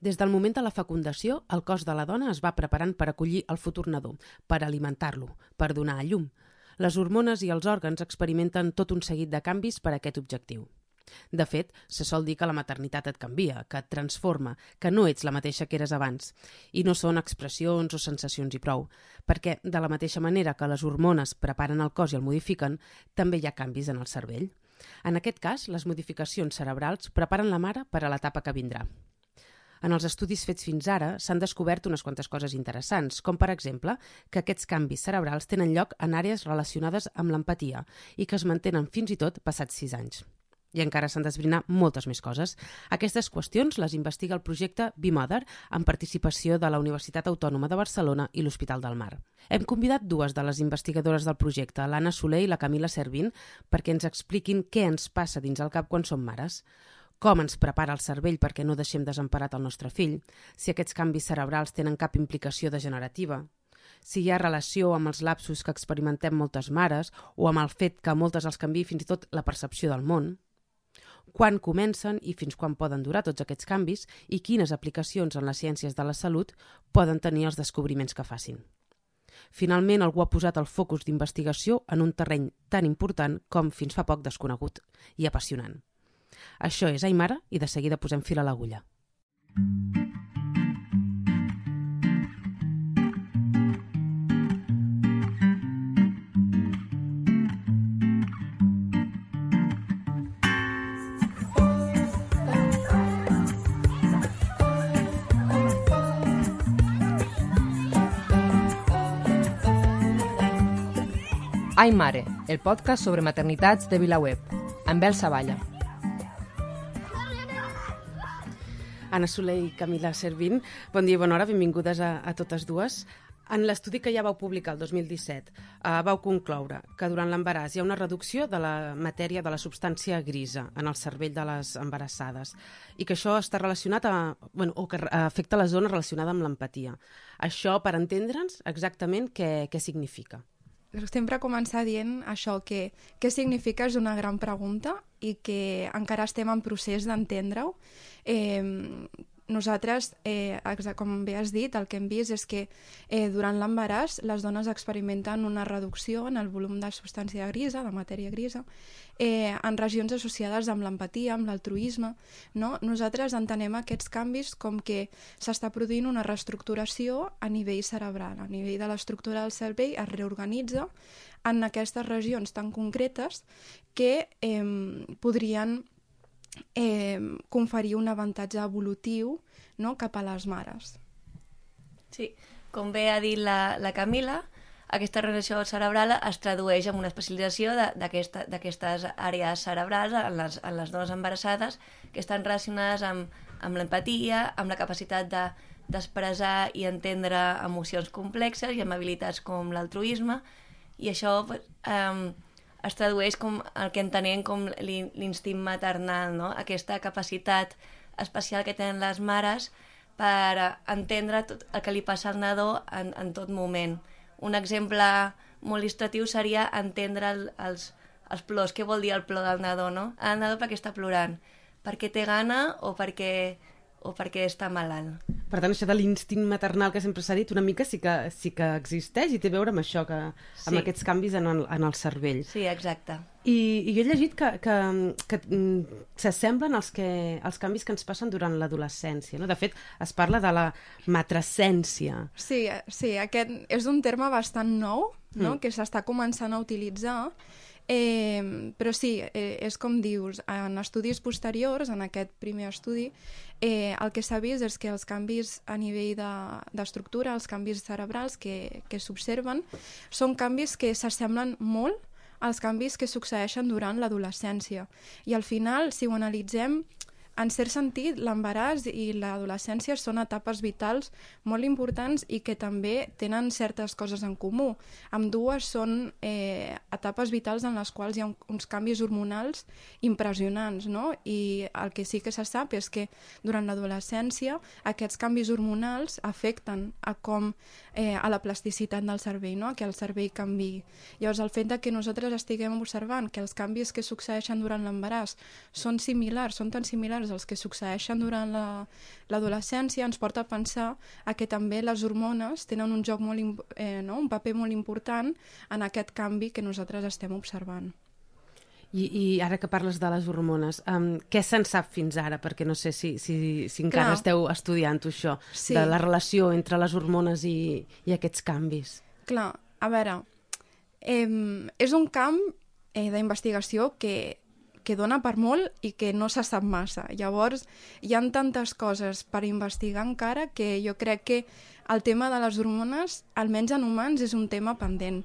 Des del moment de la fecundació, el cos de la dona es va preparant per acollir el futur nadó, per alimentar-lo, per donar a llum. Les hormones i els òrgans experimenten tot un seguit de canvis per a aquest objectiu. De fet, se sol dir que la maternitat et canvia, que et transforma, que no ets la mateixa que eres abans. I no són expressions o sensacions i prou, perquè de la mateixa manera que les hormones preparen el cos i el modifiquen, també hi ha canvis en el cervell. En aquest cas, les modificacions cerebrals preparen la mare per a l'etapa que vindrà. En els estudis fets fins ara s'han descobert unes quantes coses interessants, com per exemple que aquests canvis cerebrals tenen lloc en àrees relacionades amb l'empatia i que es mantenen fins i tot passats sis anys. I encara s'han d'esbrinar moltes més coses. Aquestes qüestions les investiga el projecte BeMother amb participació de la Universitat Autònoma de Barcelona i l'Hospital del Mar. Hem convidat dues de les investigadores del projecte, l'Anna Soler i la Camila Servin, perquè ens expliquin què ens passa dins el cap quan som mares com ens prepara el cervell perquè no deixem desemparat el nostre fill, si aquests canvis cerebrals tenen cap implicació degenerativa, si hi ha relació amb els lapsos que experimentem moltes mares o amb el fet que moltes els canvi fins i tot la percepció del món, quan comencen i fins quan poden durar tots aquests canvis i quines aplicacions en les ciències de la salut poden tenir els descobriments que facin. Finalment, algú ha posat el focus d'investigació en un terreny tan important com fins fa poc desconegut i apassionant. Això és Aymara i de seguida posem fil a l'agulla. Ai Mare, el podcast sobre maternitats de VilaWeb, amb El Savalla. Anna Soler i Camila Servin, bon dia i bona hora, benvingudes a, a totes dues. En l'estudi que ja vau publicar el 2017, eh, vau concloure que durant l'embaràs hi ha una reducció de la matèria de la substància grisa en el cervell de les embarassades i que això està relacionat a, bueno, o que afecta la zona relacionada amb l'empatia. Això, per entendre'ns, exactament què, què significa? sempre començar dient això, que què significa és una gran pregunta i que encara estem en procés d'entendre-ho. Eh, nosaltres, eh, com bé has dit, el que hem vist és que eh, durant l'embaràs les dones experimenten una reducció en el volum de substància grisa, de matèria grisa, eh, en regions associades amb l'empatia, amb l'altruisme. No? Nosaltres entenem aquests canvis com que s'està produint una reestructuració a nivell cerebral, a nivell de l'estructura del cervell es reorganitza en aquestes regions tan concretes que eh, podrien eh, conferir un avantatge evolutiu no, cap a les mares. Sí, com bé ha dit la, la Camila, aquesta relació cerebral es tradueix en una especialització d'aquestes àrees cerebrals en les, en les dones embarassades que estan relacionades amb, amb l'empatia, amb la capacitat de d'expressar i entendre emocions complexes i amb habilitats com l'altruisme i això eh, es tradueix com el que entenem com l'instint maternal, no? aquesta capacitat especial que tenen les mares per entendre tot el que li passa al nadó en, en tot moment. Un exemple molt il·lustratiu seria entendre el, els, els plors, què vol dir el plor del nadó, no? El nadó perquè està plorant, perquè té gana o perquè o perquè està malalt. Per tant, això de l'instint maternal que sempre s'ha dit, una mica sí que, sí que existeix i té a veure amb això, que, amb sí. aquests canvis en el, en el cervell. Sí, exacte. I, i jo he llegit que, que, que mm, s'assemblen als, que, als canvis que ens passen durant l'adolescència. No? De fet, es parla de la matrescència. Sí, sí, aquest és un terme bastant nou no? mm. que s'està començant a utilitzar Eh, però sí, eh, és com dius, en estudis posteriors, en aquest primer estudi, eh, el que s'ha vist és que els canvis a nivell d'estructura, de, els canvis cerebrals que, que s'observen, són canvis que s'assemblen molt als canvis que succeeixen durant l'adolescència. I al final, si ho analitzem, en cert sentit, l'embaràs i l'adolescència són etapes vitals molt importants i que també tenen certes coses en comú. Amb dues són eh, etapes vitals en les quals hi ha uns canvis hormonals impressionants, no? I el que sí que se sap és que durant l'adolescència aquests canvis hormonals afecten a com eh, a la plasticitat del cervell, no? que el cervell canvi. Llavors, el fet de que nosaltres estiguem observant que els canvis que succeeixen durant l'embaràs són similars, són tan similars els que succeeixen durant l'adolescència, la, ens porta a pensar a que també les hormones tenen un joc molt, eh, no? un paper molt important en aquest canvi que nosaltres estem observant. I, I ara que parles de les hormones, um, què se'n sap fins ara? Perquè no sé si, si, si encara Clar. esteu estudiant això, sí. de la relació entre les hormones i, i aquests canvis. Clar, a veure, eh, és un camp eh, d'investigació que, que dona per molt i que no se sap massa. Llavors, hi han tantes coses per investigar encara que jo crec que el tema de les hormones, almenys en humans, és un tema pendent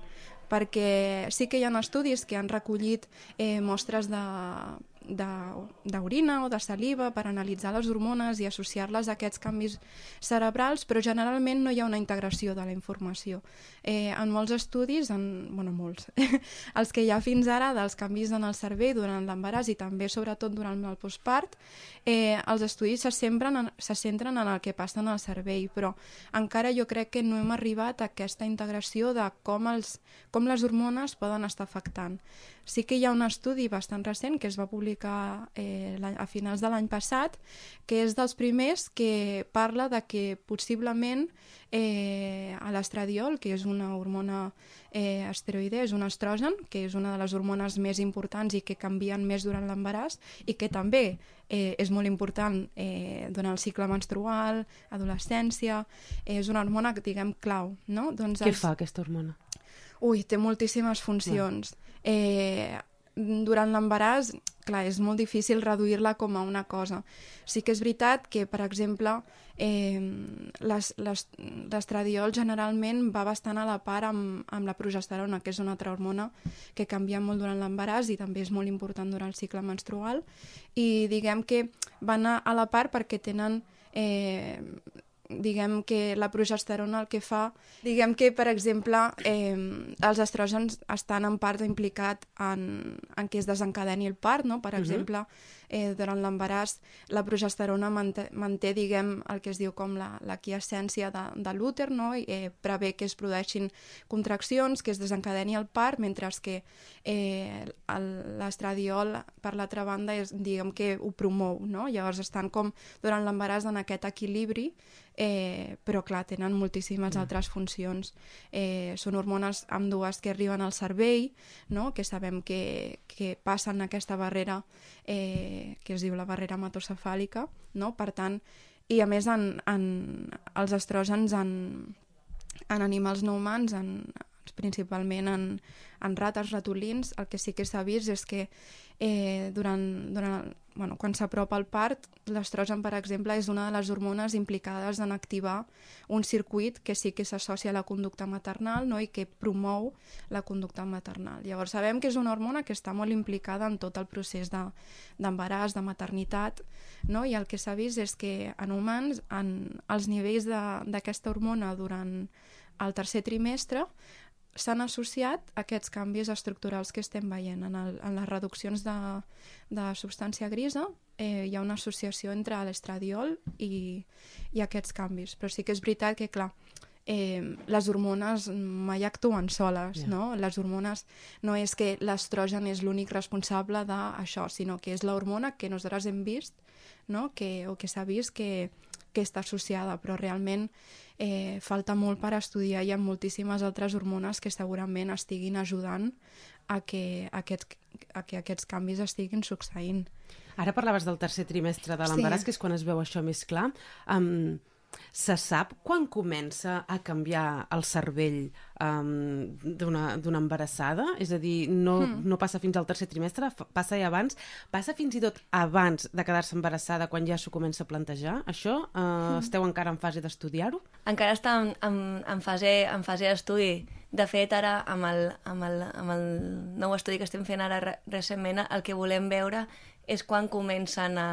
perquè sí que hi ha estudis que han recollit eh, mostres de, d'orina o de saliva per analitzar les hormones i associar-les a aquests canvis cerebrals, però generalment no hi ha una integració de la informació. Eh, en molts estudis, en, bueno, molts, els que hi ha fins ara dels canvis en el cervell durant l'embaràs i també sobretot durant el postpart, eh, els estudis se, sembren en, se centren en el que passa en el cervell, però encara jo crec que no hem arribat a aquesta integració de com, els, com les hormones poden estar afectant. Sí que hi ha un estudi bastant recent que es va publicar eh, a finals de l'any passat, que és dels primers que parla de que possiblement eh, l'estradiol, que és una hormona eh, esteroide, és un estrogen, que és una de les hormones més importants i que canvien més durant l'embaràs i que també eh, és molt important eh, durant el cicle menstrual, adolescència, eh, és una hormona, diguem, clau. No? Doncs Què els... fa aquesta hormona? Ui, té moltíssimes funcions. No eh, durant l'embaràs, clar, és molt difícil reduir-la com a una cosa. Sí que és veritat que, per exemple, eh, l'estradiol generalment va bastant a la part amb, amb la progesterona, que és una altra hormona que canvia molt durant l'embaràs i també és molt important durant el cicle menstrual. I diguem que van a, a la part perquè tenen eh, diguem que la progesterona el que fa, diguem que, per exemple, eh, els estrògens estan en part implicat en, en que es desencadeni el part, no? Per uh -huh. exemple, eh, durant l'embaràs la progesterona manté, manté, diguem, el que es diu com la, la quiescència de, de l'úter, no? I eh, prevé que es produeixin contraccions, que es desencadeni el part, mentre que eh, l'estradiol, per l'altra banda, és, diguem que ho promou, no? Llavors estan com durant l'embaràs en aquest equilibri eh, però clar, tenen moltíssimes mm. altres funcions. Eh, són hormones amb dues que arriben al cervell, no? que sabem que, que passen aquesta barrera eh, que es diu la barrera hematocefàlica, no? per tant, i a més en, en els estrògens en, en animals no humans, en, principalment en, en rates, ratolins, el que sí que s'ha vist és que eh, durant, durant, bueno, quan s'apropa el part, l'estrogen, per exemple, és una de les hormones implicades en activar un circuit que sí que s'associa a la conducta maternal no? i que promou la conducta maternal. Llavors sabem que és una hormona que està molt implicada en tot el procés d'embaràs, de, de maternitat, no? i el que s'ha vist és que en humans en els nivells d'aquesta hormona durant el tercer trimestre s'han associat aquests canvis estructurals que estem veient. En, el, en les reduccions de, de substància grisa eh, hi ha una associació entre l'estradiol i, i aquests canvis. Però sí que és veritat que, clar, eh, les hormones mai actuen soles, yeah. no? Les hormones no és que l'estrogen és l'únic responsable d'això, sinó que és l'hormona que nosaltres hem vist, no? que, o que s'ha vist que, que està associada, però realment eh, falta molt per estudiar. Hi ha moltíssimes altres hormones que segurament estiguin ajudant a que, a aquest, a que aquests canvis estiguin succeint. Ara parlaves del tercer trimestre de l'embaràs, sí. que és quan es veu això més clar. Um, Se sap quan comença a canviar el cervell um, d'una embarassada? És a dir, no, mm. no passa fins al tercer trimestre, passa ja abans. Passa fins i tot abans de quedar-se embarassada, quan ja s'ho comença a plantejar? Això uh, mm. esteu encara en fase d'estudiar-ho? Encara està en, en, en fase, en fase d'estudi. De fet, ara, amb el, amb, el, amb el nou estudi que estem fent ara recentment, el que volem veure és quan comencen a,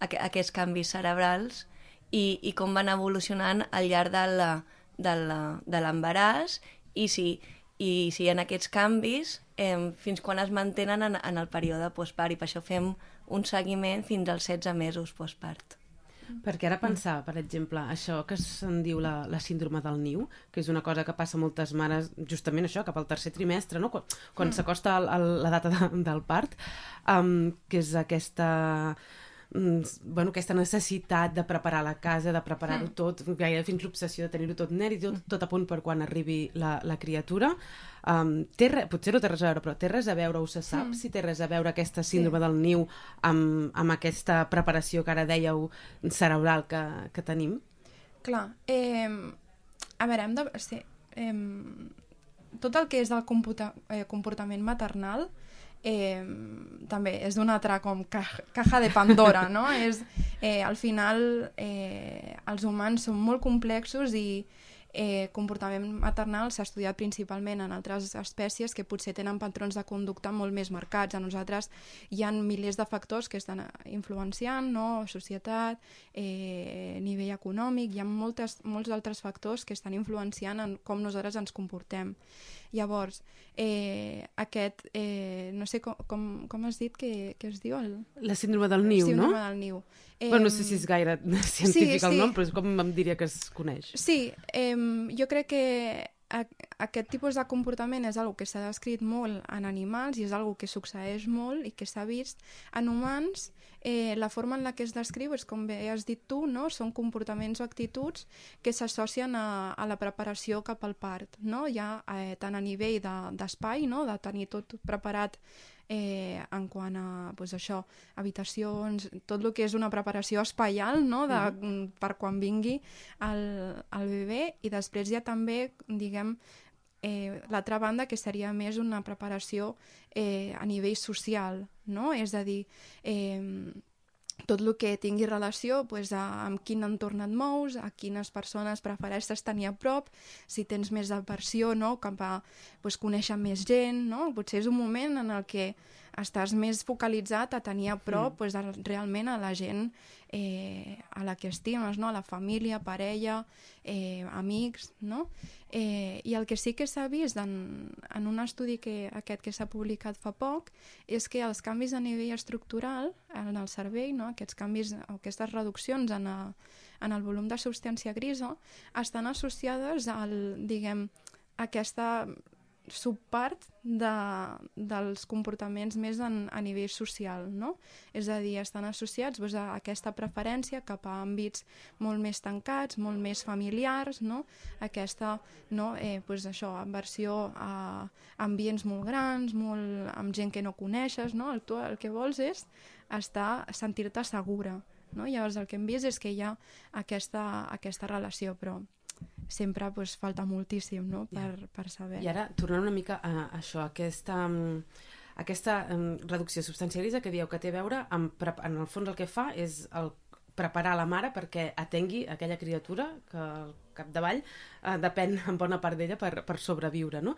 a, a aquests canvis cerebrals i, i com van evolucionant al llarg de l'embaràs i si, i si en aquests canvis eh, fins quan es mantenen en, en el període postpart i per això fem un seguiment fins als 16 mesos postpart. Perquè ara pensava, per exemple, això que se'n diu la, la síndrome del niu, que és una cosa que passa a moltes mares, justament això, cap al tercer trimestre, no? quan, quan mm. s'acosta la data de, del part, um, que és aquesta bueno, aquesta necessitat de preparar la casa, de preparar-ho Mm. tot, gairebé fins l'obsessió de tenir-ho tot net i tot, tot a punt per quan arribi la, la criatura. Um, té re, potser no té res a veure, però té res a veure, o se sap Mm. si té res a veure aquesta síndrome del niu amb, amb aquesta preparació que ara dèieu cerebral que, que tenim? Clar, eh, a veure, hem de... Sí, eh, tot el que és del computa, eh, comportament maternal eh, també és d'una altra com ca caja de Pandora, no? és, eh, al final eh, els humans són molt complexos i eh, comportament maternal s'ha estudiat principalment en altres espècies que potser tenen patrons de conducta molt més marcats. A nosaltres hi ha milers de factors que estan influenciant, no? societat, eh, nivell econòmic, hi ha moltes, molts altres factors que estan influenciant en com nosaltres ens comportem. Llavors, eh, aquest, eh, no sé com, com, com has dit que, que es diu? El... La síndrome del niu, síndrome no? del niu. Eh, bueno, no sé si és gaire científic sí, el sí. nom, però és com em diria que es coneix. Sí, eh, jo crec que aquest tipus de comportament és algo que s'ha descrit molt en animals i és algo que succeeix molt i que s'ha vist en humans. Eh, la forma en la que es descriu és, com bé has dit tu, no? són comportaments o actituds que s'associen a, a la preparació cap al part. No? Ja eh, tant a nivell de- d'espai, no? de tenir tot preparat eh, en quant a pues, això, habitacions, tot el que és una preparació espaial no? de, mm. per quan vingui el, el bebè i després hi ha també, diguem, eh, l'altra banda que seria més una preparació eh, a nivell social, no? És a dir, eh, tot el que tingui relació pues, a, amb quin entorn et mous, a quines persones prefereixes tenir a prop, si tens més aversió no? cap a pues, conèixer més gent, no? potser és un moment en el que estàs més focalitzat a tenir a prop mm. pues, a, realment a la gent eh, a la que estimes, no? a la família, parella, eh, amics, no? Eh, I el que sí que s'ha vist en, en un estudi que, aquest que s'ha publicat fa poc és que els canvis a nivell estructural en el cervell, no? aquests canvis o aquestes reduccions en, a, en el volum de substància grisa estan associades al, diguem, aquesta subpart de, dels comportaments més en, a nivell social, no? És a dir, estan associats doncs, a aquesta preferència cap a àmbits molt més tancats, molt més familiars, no? Aquesta, no? Eh, doncs això, aversió a ambients molt grans, molt, amb gent que no coneixes, no? El, tu el que vols és estar, sentir-te segura, no? Llavors el que hem vist és que hi ha aquesta, aquesta relació, però sempre pues, falta moltíssim no? per, per saber. I ara, tornant una mica a, a això, aquesta, mm, aquesta um, reducció grisa que dieu que té a veure amb, en el fons el que fa és el preparar la mare perquè atengui aquella criatura que al capdavall eh, depèn en bona part d'ella per, per sobreviure, no?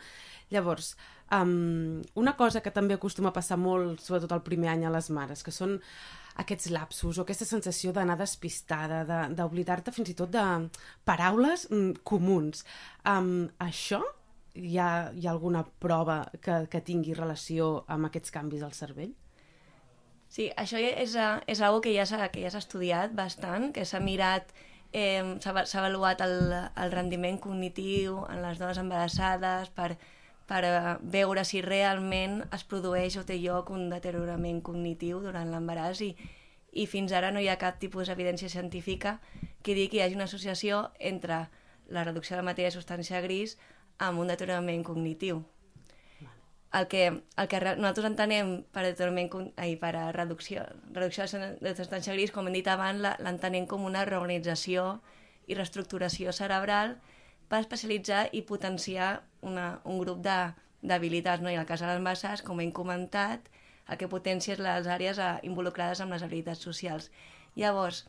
Llavors, um, una cosa que també acostuma a passar molt, sobretot el primer any a les mares, que són aquests lapsus o aquesta sensació d'anar despistada, de- d'oblidar-te fins i tot de paraules mm, comuns. Um, això hi ha, hi ha alguna prova que, que tingui relació amb aquests canvis al cervell? Sí, això és, és una que ja s'ha ja estudiat bastant, que s'ha mirat, eh, s'ha avaluat el, el rendiment cognitiu en les dones embarassades per, per eh, veure si realment es produeix o té lloc un deteriorament cognitiu durant l'embaràs i, i fins ara no hi ha cap tipus d'evidència científica que digui que hi hagi una associació entre la reducció de la matèria de substància gris amb un deteriorament cognitiu. El que, el que re- nosaltres entenem per deteriorament, ai, per a reducció, reducció de substància gris, com hem dit abans, la- l'entenem com una reorganització i reestructuració cerebral per especialitzar i potenciar una, un grup d'habilitats. No? I en el cas de les masses, com hem comentat, el que potencia és les àrees eh, involucrades amb les habilitats socials. Llavors,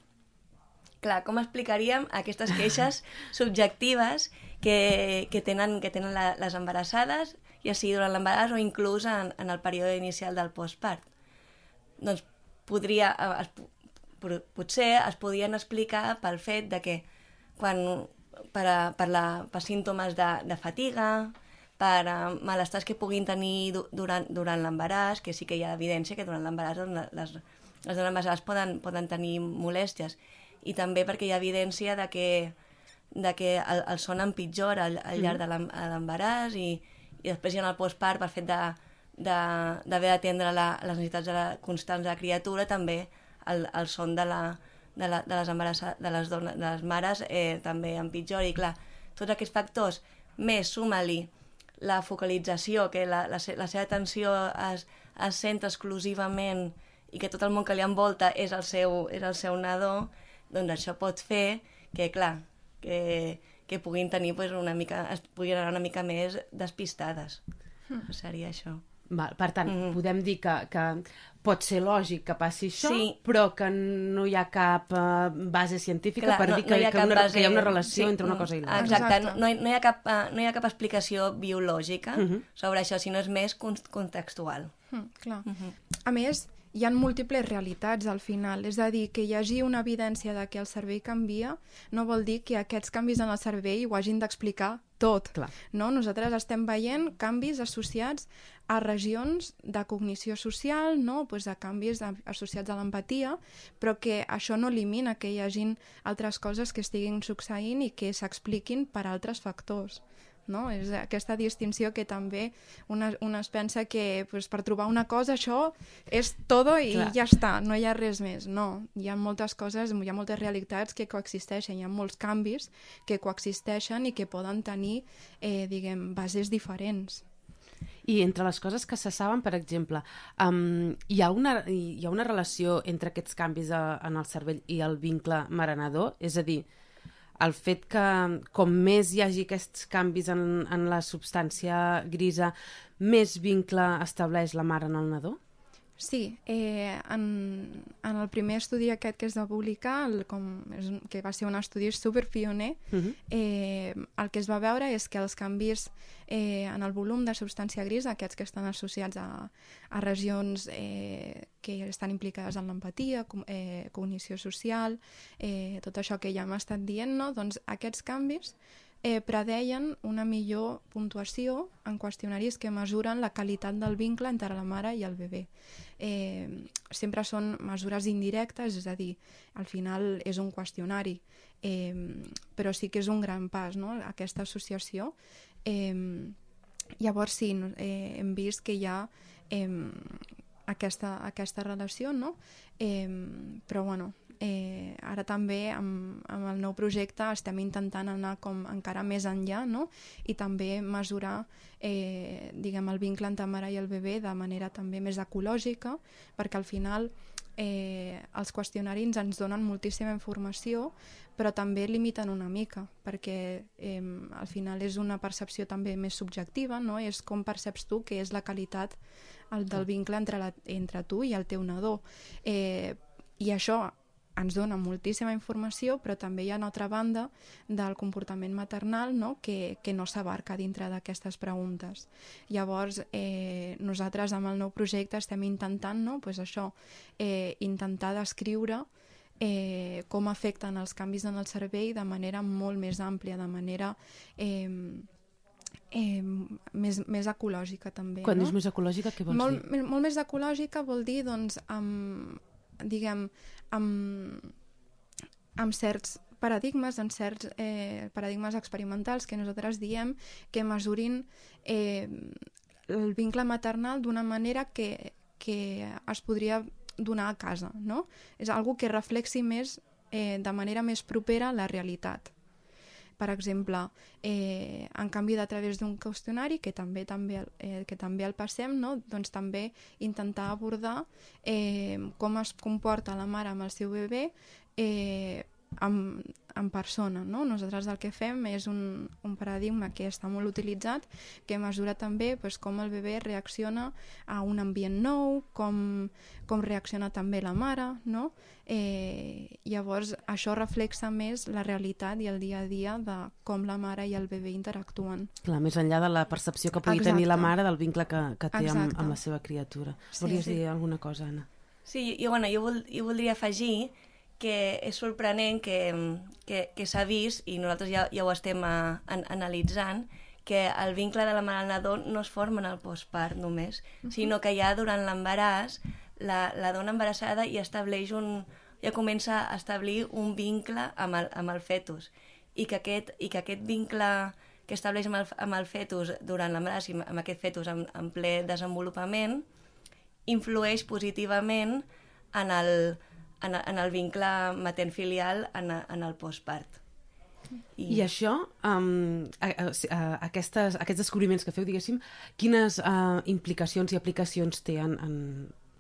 clar, com explicaríem aquestes queixes subjectives que, que tenen, que tenen la, les embarassades, ja sigui durant l'embaràs o inclús en, en el període inicial del postpart? Doncs podria, eh, es, po- potser es podien explicar pel fet de que quan, per, a, per, la, per símptomes de, de fatiga, per uh, malestars que puguin tenir du, durant, durant l'embaràs, que sí que hi ha evidència que durant l'embaràs doncs, les, les dones embarassades poden, poden tenir molèsties, i també perquè hi ha evidència de que, de que el, el son empitjora al, al llarg de de l'embaràs i, i després hi ha el postpart per fet d'haver d'atendre les necessitats de la, constants de la criatura també el, el son de, la, de, la, de les embarassades, de les, dones, de les mares eh, també empitjori. Clar, tots aquests factors, més suma-li la focalització, que la, la, la seva atenció es, es centra exclusivament i que tot el món que li envolta és el seu, és el seu nadó, doncs això pot fer que, clar, que, que puguin tenir pues, una mica, es puguin anar una mica més despistades. Mm. Seria això. Val, per tant, mm. podem dir que, que pot ser lògic que passi això, Sí. però que no hi ha cap uh, base científica Clar, per no- dir no que, hi ha que, una, base- que hi ha una relació sí, entre una mm, cosa i l'altra. Exacte, Exacte. No, no, hi, no, hi ha cap, eh, no hi ha cap explicació biològica Mhm. sobre això, sinó és més con contextual. Mm, clar. Mhm. A més, hi ha múltiples realitats al final. És a dir, que hi hagi una evidència de que el cervell canvia no vol dir que aquests canvis en el cervell ho hagin d'explicar tot. Clar. No? Nosaltres estem veient canvis associats a regions de cognició social, no? pues a canvis a, associats a l'empatia, però que això no elimina que hi hagin altres coses que estiguin succeint i que s'expliquin per altres factors. No? És aquesta distinció que també una, una es pensa que pues, per trobar una cosa això és todo i Clar. ja està, no hi ha res més. No, hi ha moltes coses, hi ha moltes realitats que coexisteixen, hi ha molts canvis que coexisteixen i que poden tenir, eh, diguem, bases diferents. I entre les coses que se saben, per exemple, um, hi, ha una, hi ha una relació entre aquests canvis a, en el cervell i el vincle marenador? És a dir, el fet que com més hi hagi aquests canvis en, en la substància grisa, més vincle estableix la mare en el nadó? Sí, eh, en, en el primer estudi aquest que es va publicar, el, com, és, que va ser un estudi superpioner, Uh -huh. eh, el que es va veure és que els canvis eh, en el volum de substància grisa, aquests que estan associats a, a regions eh, que estan implicades en l'empatia, com, eh, cognició social, eh, tot això que ja hem estat dient, no? doncs aquests canvis eh, predeien una millor puntuació en qüestionaris que mesuren la qualitat del vincle entre la mare i el bebè. Eh, sempre són mesures indirectes, és a dir, al final és un qüestionari, eh, però sí que és un gran pas, no?, aquesta associació. Eh, llavors sí, eh, hem vist que hi ha eh, aquesta, aquesta relació, no? Eh, però bueno, eh, ara també amb, amb el nou projecte estem intentant anar com encara més enllà no? i també mesurar eh, diguem, el vincle entre mare i el bebè de manera també més ecològica perquè al final eh, els qüestionaris ens donen moltíssima informació però també limiten una mica perquè eh, al final és una percepció també més subjectiva no? és com perceps tu que és la qualitat el del vincle entre, la, entre tu i el teu nadó eh, i això ens dona moltíssima informació, però també hi ha una altra banda del comportament maternal no? que, que no s'abarca dintre d'aquestes preguntes. Llavors, eh, nosaltres amb el nou projecte estem intentant no? pues això, eh, intentar descriure eh, com afecten els canvis en el cervell de manera molt més àmplia, de manera eh, eh, més, més ecològica també. Quan no? dius més ecològica, què vols molt, dir? molt més ecològica vol dir, doncs, amb, diguem, amb, amb certs paradigmes, en certs eh, paradigmes experimentals que nosaltres diem que mesurin eh, el vincle maternal d'una manera que, que es podria donar a casa, no? És algo que reflexi més, eh, de manera més propera la realitat per exemple, eh, en canvi de través d'un qüestionari que també també el- eh, que també el passem, no? doncs també intentar abordar eh, com es comporta la mare amb el seu bebè eh, en, en persona. No? Nosaltres el que fem és un, un paradigma que està molt utilitzat, que mesura també pues, com el bebè reacciona a un ambient nou, com, com reacciona també la mare, no? Eh, llavors, això reflexa més la realitat i el dia a dia de com la mare i el bebè interactuen. Clar, més enllà de la percepció que pugui Exacte. tenir la mare del vincle que, que té amb, amb la seva criatura. Sí, Volies sí. dir alguna cosa, Anna? Sí, jo, bueno, jo, vol, jo voldria afegir que és sorprenent que, que, que s'ha vist, i nosaltres ja, ja ho estem a, an, analitzant, que el vincle de la mare al nadó no es forma en el postpart només, sinó que ja durant l'embaràs la, la dona embarassada ja estableix un, ja comença a establir un vincle amb el, amb el fetus. I que aquest, i que aquest vincle que estableix amb el, amb el fetus durant l'embaràs i amb aquest fetus en, en ple desenvolupament influeix positivament en el, en, en el vincle matern-filial en, en el postpart. I, I això, um, a, a, a, aquestes, aquests descobriments que feu, diguéssim, quines uh, implicacions i aplicacions té en, en,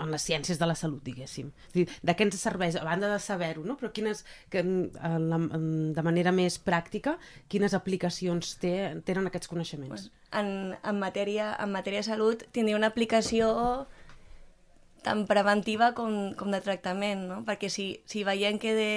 en les ciències de la salut, diguéssim. És dir, de què ens serveix, a banda de saber-ho, no? però quines, que, en la, en, de manera més pràctica, quines aplicacions té, tenen aquests coneixements? En, en, matèria, en matèria de salut tindria una aplicació tan preventiva com, com de tractament, no? perquè si, si veiem que de,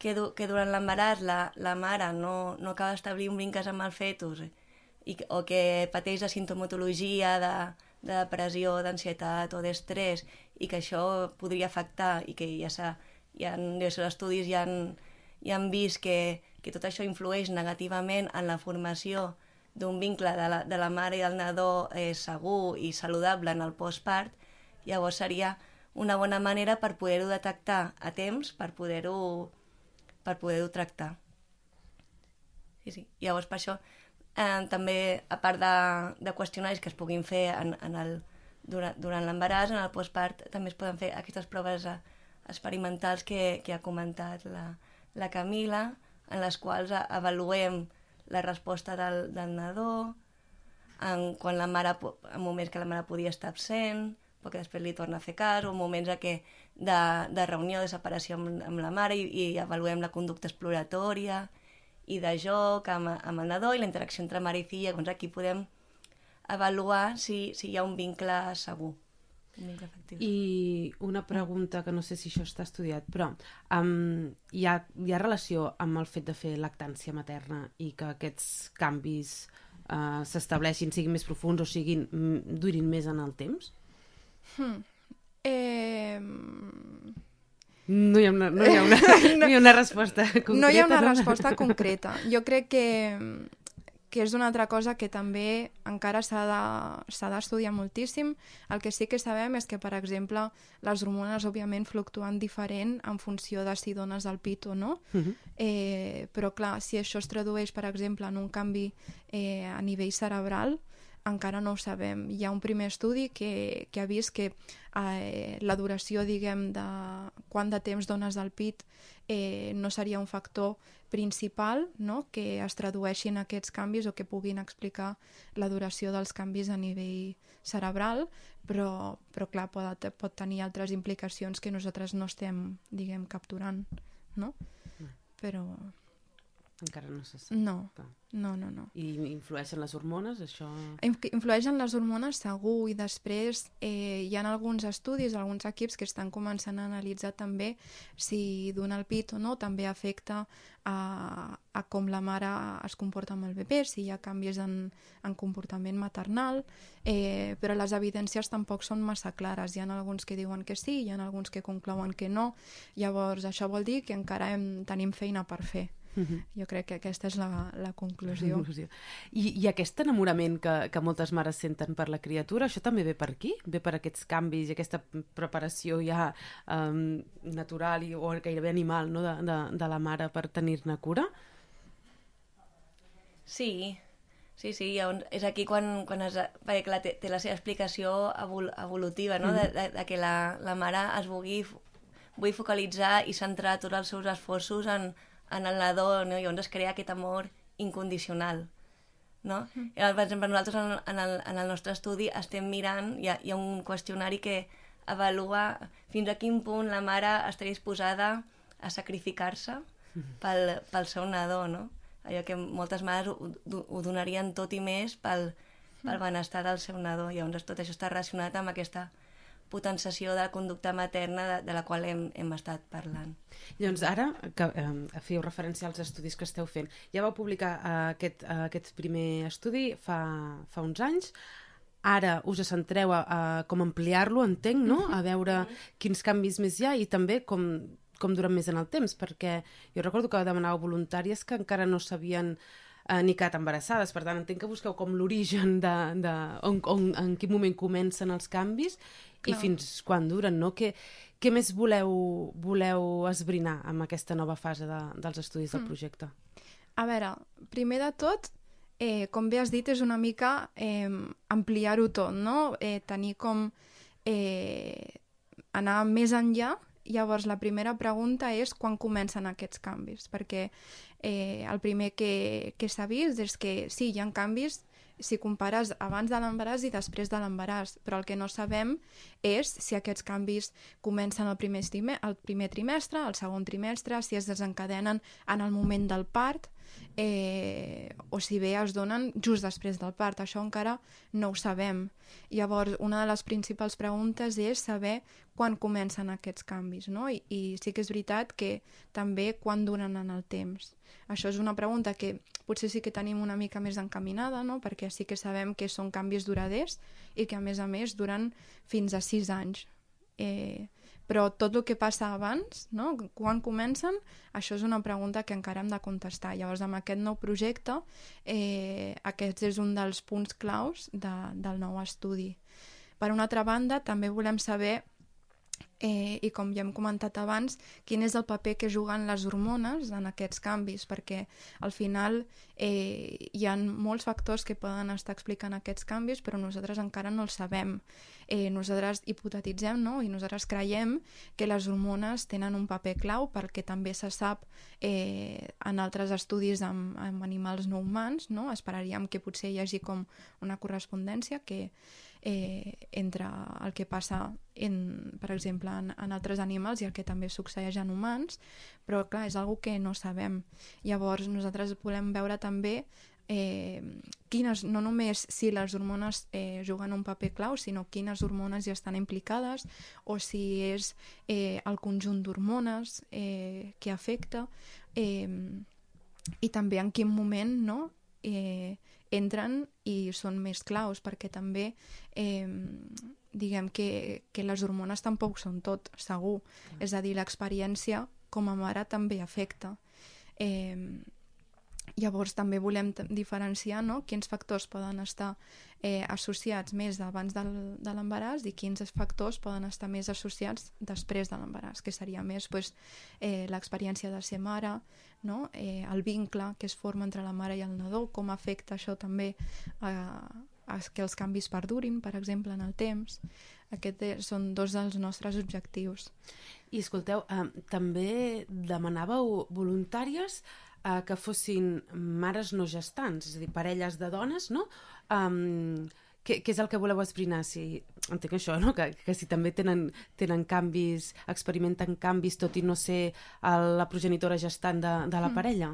que, du que durant l'embaràs la, la mare no, no acaba d'establir un vincle amb el fetus i, o que pateix la sintomatologia de, de depressió, d'ansietat o d'estrès i que això podria afectar i que ja s'ha hi ha diversos estudis ja han, ja han vist que, que tot això influeix negativament en la formació d'un vincle de la, de la mare i del nadó eh, segur i saludable en el postpart, llavors seria una bona manera per poder-ho detectar a temps, per poder-ho per poder-ho tractar. Sí, sí. Llavors, per això, eh, també, a part de, de qüestionaris que es puguin fer en, en el, durant, durant l'embaràs, en el postpart, també es poden fer aquestes proves eh, experimentals que, que ha comentat la, la Camila, en les quals avaluem la resposta del, del nadó, en, quan la mare, en moments que la mare podia estar absent, perquè després li torna a fer cas, o moments a què de, de reunió, de separació amb, amb la mare i, i avaluem la conducta exploratòria i de joc amb, amb el nadó i la interacció entre mare i filla. Doncs aquí podem avaluar si, si hi ha un vincle segur. Efectiu. I una pregunta que no sé si això està estudiat, però um, hi, ha, hi ha relació amb el fet de fer lactància materna i que aquests canvis uh, s'estableixin, siguin més profuns o siguin, durin més en el temps? Hmm. Eh... No hi ha una, no hi ha una, no hi ha una resposta concreta. No hi ha una resposta concreta. Jo crec que, que és una altra cosa que també encara s'ha d'estudiar de, moltíssim. El que sí que sabem és que, per exemple, les hormones òbviament fluctuen diferent en funció de si dones el pit o no. Uh -huh. eh, però, clar, si això es tradueix, per exemple, en un canvi eh, a nivell cerebral, encara no ho sabem. Hi ha un primer estudi que, que ha vist que eh, la duració, diguem, de quant de temps dones al pit eh, no seria un factor principal no? que es tradueixin aquests canvis o que puguin explicar la duració dels canvis a nivell cerebral, però, però clar, pot, pot tenir altres implicacions que nosaltres no estem, diguem, capturant, no? Mm. Però... Encara no se sap. No, no, no, no. I influeixen les hormones, això? Influeixen les hormones segur i després eh, hi ha alguns estudis, alguns equips que estan començant a analitzar també si donar el pit o no també afecta a, a com la mare es comporta amb el bebè, si hi ha canvis en, en comportament maternal, eh, però les evidències tampoc són massa clares. Hi ha alguns que diuen que sí, hi ha alguns que conclouen que no. Llavors, això vol dir que encara hem, tenim feina per fer. Uh -huh. Jo crec que aquesta és la, la conclusió. La conclusió. I, I aquest enamorament que, que moltes mares senten per la criatura, això també ve per aquí? Ve per aquests canvis i aquesta preparació ja um, natural i, o gairebé animal no? de, de, de la mare per tenir-ne cura? Sí, Sí, sí, és aquí quan, quan es, perquè clar, té, té la seva explicació evol, evolutiva, no? Mm. de, de, de que la, la mare es vulgui, vulgui focalitzar i centrar tots els seus esforços en, en el nadó, no? llavors es crea aquest amor incondicional. No? Mm. I, per exemple, nosaltres en, en, el, en el nostre estudi estem mirant, hi ha, hi ha un qüestionari que avalua fins a quin punt la mare està disposada a sacrificar-se mm. pel, pel seu nadó, no? Allò que moltes mares ho, ho donarien tot i més pel, pel benestar del seu nadó. Llavors tot això està relacionat amb aquesta potenciació de la conducta materna de, de la qual hem, hem estat parlant. Llavors, ara que eh, feu referència als estudis que esteu fent, ja vau publicar eh, aquest, eh, aquest primer estudi fa, fa uns anys, ara us centreu a, a com ampliar-lo, entenc, no? A veure quins canvis més hi ha i també com, com duren més en el temps, perquè jo recordo que demanàveu voluntàries que encara no sabien eh, ni quedat embarassades. Per tant, entenc que busqueu com l'origen de, de on, on, en quin moment comencen els canvis Clar. i fins quan duren, no? Què, què més voleu, voleu esbrinar amb aquesta nova fase de, dels estudis del mm. projecte? A veure, primer de tot, eh, com bé has dit, és una mica eh, ampliar-ho tot, no? Eh, tenir com... Eh, anar més enllà llavors la primera pregunta és quan comencen aquests canvis, perquè eh, el primer que, que s'ha vist és que sí, hi ha canvis si compares abans de l'embaràs i després de l'embaràs, però el que no sabem és si aquests canvis comencen el primer, el primer trimestre, el segon trimestre, si es desencadenen en el moment del part, eh, o si bé es donen just després del part. Això encara no ho sabem. Llavors, una de les principals preguntes és saber quan comencen aquests canvis, no? I, i sí que és veritat que també quan duren en el temps. Això és una pregunta que potser sí que tenim una mica més encaminada, no? perquè sí que sabem que són canvis duraders i que a més a més duren fins a sis anys. Eh, però tot el que passa abans, no? quan comencen, això és una pregunta que encara hem de contestar. Llavors, amb aquest nou projecte, eh, aquest és un dels punts claus de, del nou estudi. Per una altra banda, també volem saber eh, i com ja hem comentat abans, quin és el paper que juguen les hormones en aquests canvis, perquè al final eh, hi ha molts factors que poden estar explicant aquests canvis, però nosaltres encara no els sabem. Eh, nosaltres hipotetitzem no? i nosaltres creiem que les hormones tenen un paper clau perquè també se sap eh, en altres estudis amb, amb animals no humans, no? esperaríem que potser hi hagi com una correspondència que eh, entre el que passa, en, per exemple, en, en altres animals i el que també succeeix en humans, però clar, és algo que no sabem. Llavors nosaltres volem veure també eh, quines, no només si les hormones eh, juguen un paper clau, sinó quines hormones hi estan implicades o si és eh, el conjunt d'hormones eh, que afecta eh, i també en quin moment no, eh, entren i són més claus perquè també eh, diguem que, que les hormones tampoc són tot, segur. Mm. És a dir, l'experiència com a mare també afecta. Eh, Llavors també volem diferenciar no? quins factors poden estar eh, associats més abans del, de l'embaràs i quins factors poden estar més associats després de l'embaràs, que seria més pues, eh, l'experiència de ser mare, no? eh, el vincle que es forma entre la mare i el nadó, com afecta això també a, a que els canvis perdurin, per exemple, en el temps. Aquests són dos dels nostres objectius. I escolteu, eh, també demanàveu voluntàries eh, que fossin mares no gestants, és a dir, parelles de dones, no? Um, què, què és el que voleu esbrinar? Si, entenc això, no? que, que si també tenen, tenen canvis, experimenten canvis, tot i no ser el, la progenitora gestant de, de la mm. parella?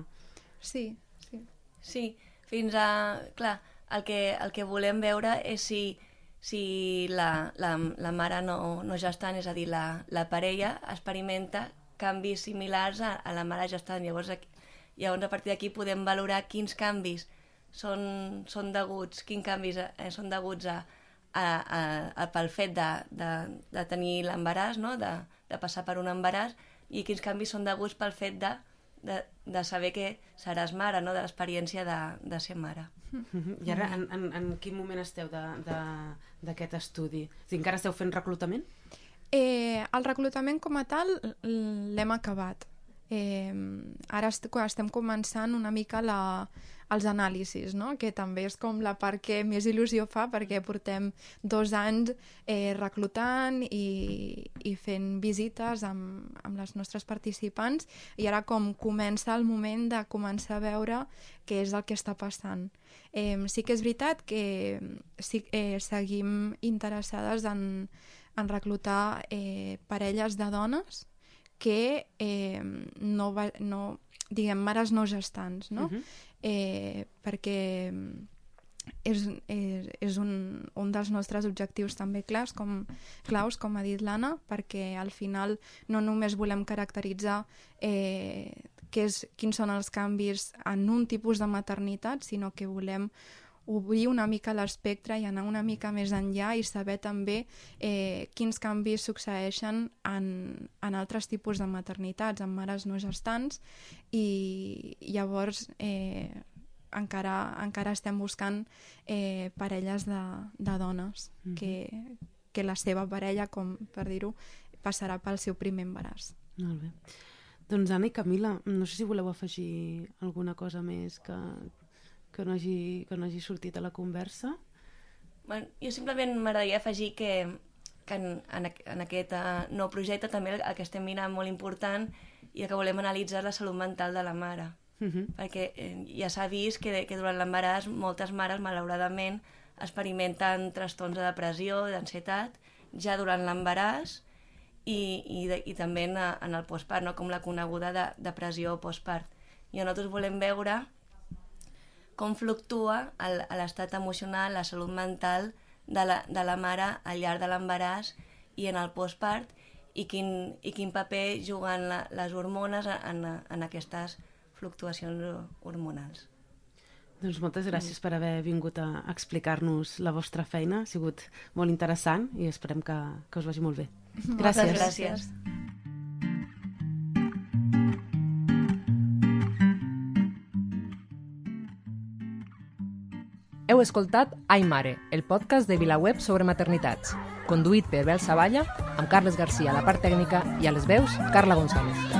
Sí, sí. Sí, fins a... Clar, el que, el que volem veure és si, si la, la, la mare no, no gestant, és a dir, la, la parella, experimenta canvis similars a, a la mare gestant. Llavors, aquí, Llavors, a partir d'aquí podem valorar quins canvis són, són deguts, quins canvis eh, són deguts a, a, a, a, pel fet de, de, de tenir l'embaràs, no? de, de passar per un embaràs, i quins canvis són deguts pel fet de, de, de saber que seràs mare, no? de l'experiència de, de ser mare. I ara, en, en, en quin moment esteu d'aquest estudi? Si encara esteu fent reclutament? Eh, el reclutament com a tal l'hem acabat. Eh, ara est estem començant una mica la, els anàlisis, no? que també és com la part que més il·lusió fa perquè portem dos anys eh, reclutant i, i fent visites amb, amb les nostres participants i ara com comença el moment de començar a veure què és el que està passant. Eh, sí que és veritat que sí, eh, seguim interessades en, en reclutar eh, parelles de dones que eh, no, va, no, diguem, mares no gestants, no? Uh -huh. eh, perquè és, és, és un, un dels nostres objectius també clars, com, claus, com ha dit l'Anna, perquè al final no només volem caracteritzar eh, què és, quins són els canvis en un tipus de maternitat, sinó que volem obrir una mica l'espectre i anar una mica més enllà i saber també eh, quins canvis succeeixen en, en altres tipus de maternitats, en mares no gestants, i llavors eh, encara, encara estem buscant eh, parelles de, de dones mm -hmm. que, que la seva parella, com per dir-ho, passarà pel seu primer embaràs. Molt bé. Doncs Anna i Camila, no sé si voleu afegir alguna cosa més que, que no hagi, que no hagi sortit a la conversa? Bueno, jo simplement m'agradaria afegir que, que en, en, en aquest uh, nou projecte també el, el que estem mirant molt important i el que volem analitzar és la salut mental de la mare. Uh -huh. Perquè eh, ja s'ha vist que, que durant l'embaràs moltes mares, malauradament, experimenten trastorns de depressió, d'ansietat, ja durant l'embaràs i, i, de, i també en, en el postpart, no? com la coneguda de, depressió postpart. I nosaltres volem veure com fluctua l'estat emocional, la salut mental de la, de la mare al llarg de l'embaràs i en el postpart i quin, i quin paper juguen la, les hormones en, en aquestes fluctuacions hormonals. Doncs moltes gràcies per haver vingut a explicar-nos la vostra feina. Ha sigut molt interessant i esperem que, que us vagi molt bé. Gràcies. Moltes gràcies. Heu escoltat Ai Mare, el podcast de VilaWeb sobre maternitats, conduït per Bel Savalla, amb Carles Garcia a la part tècnica i a les veus Carla González.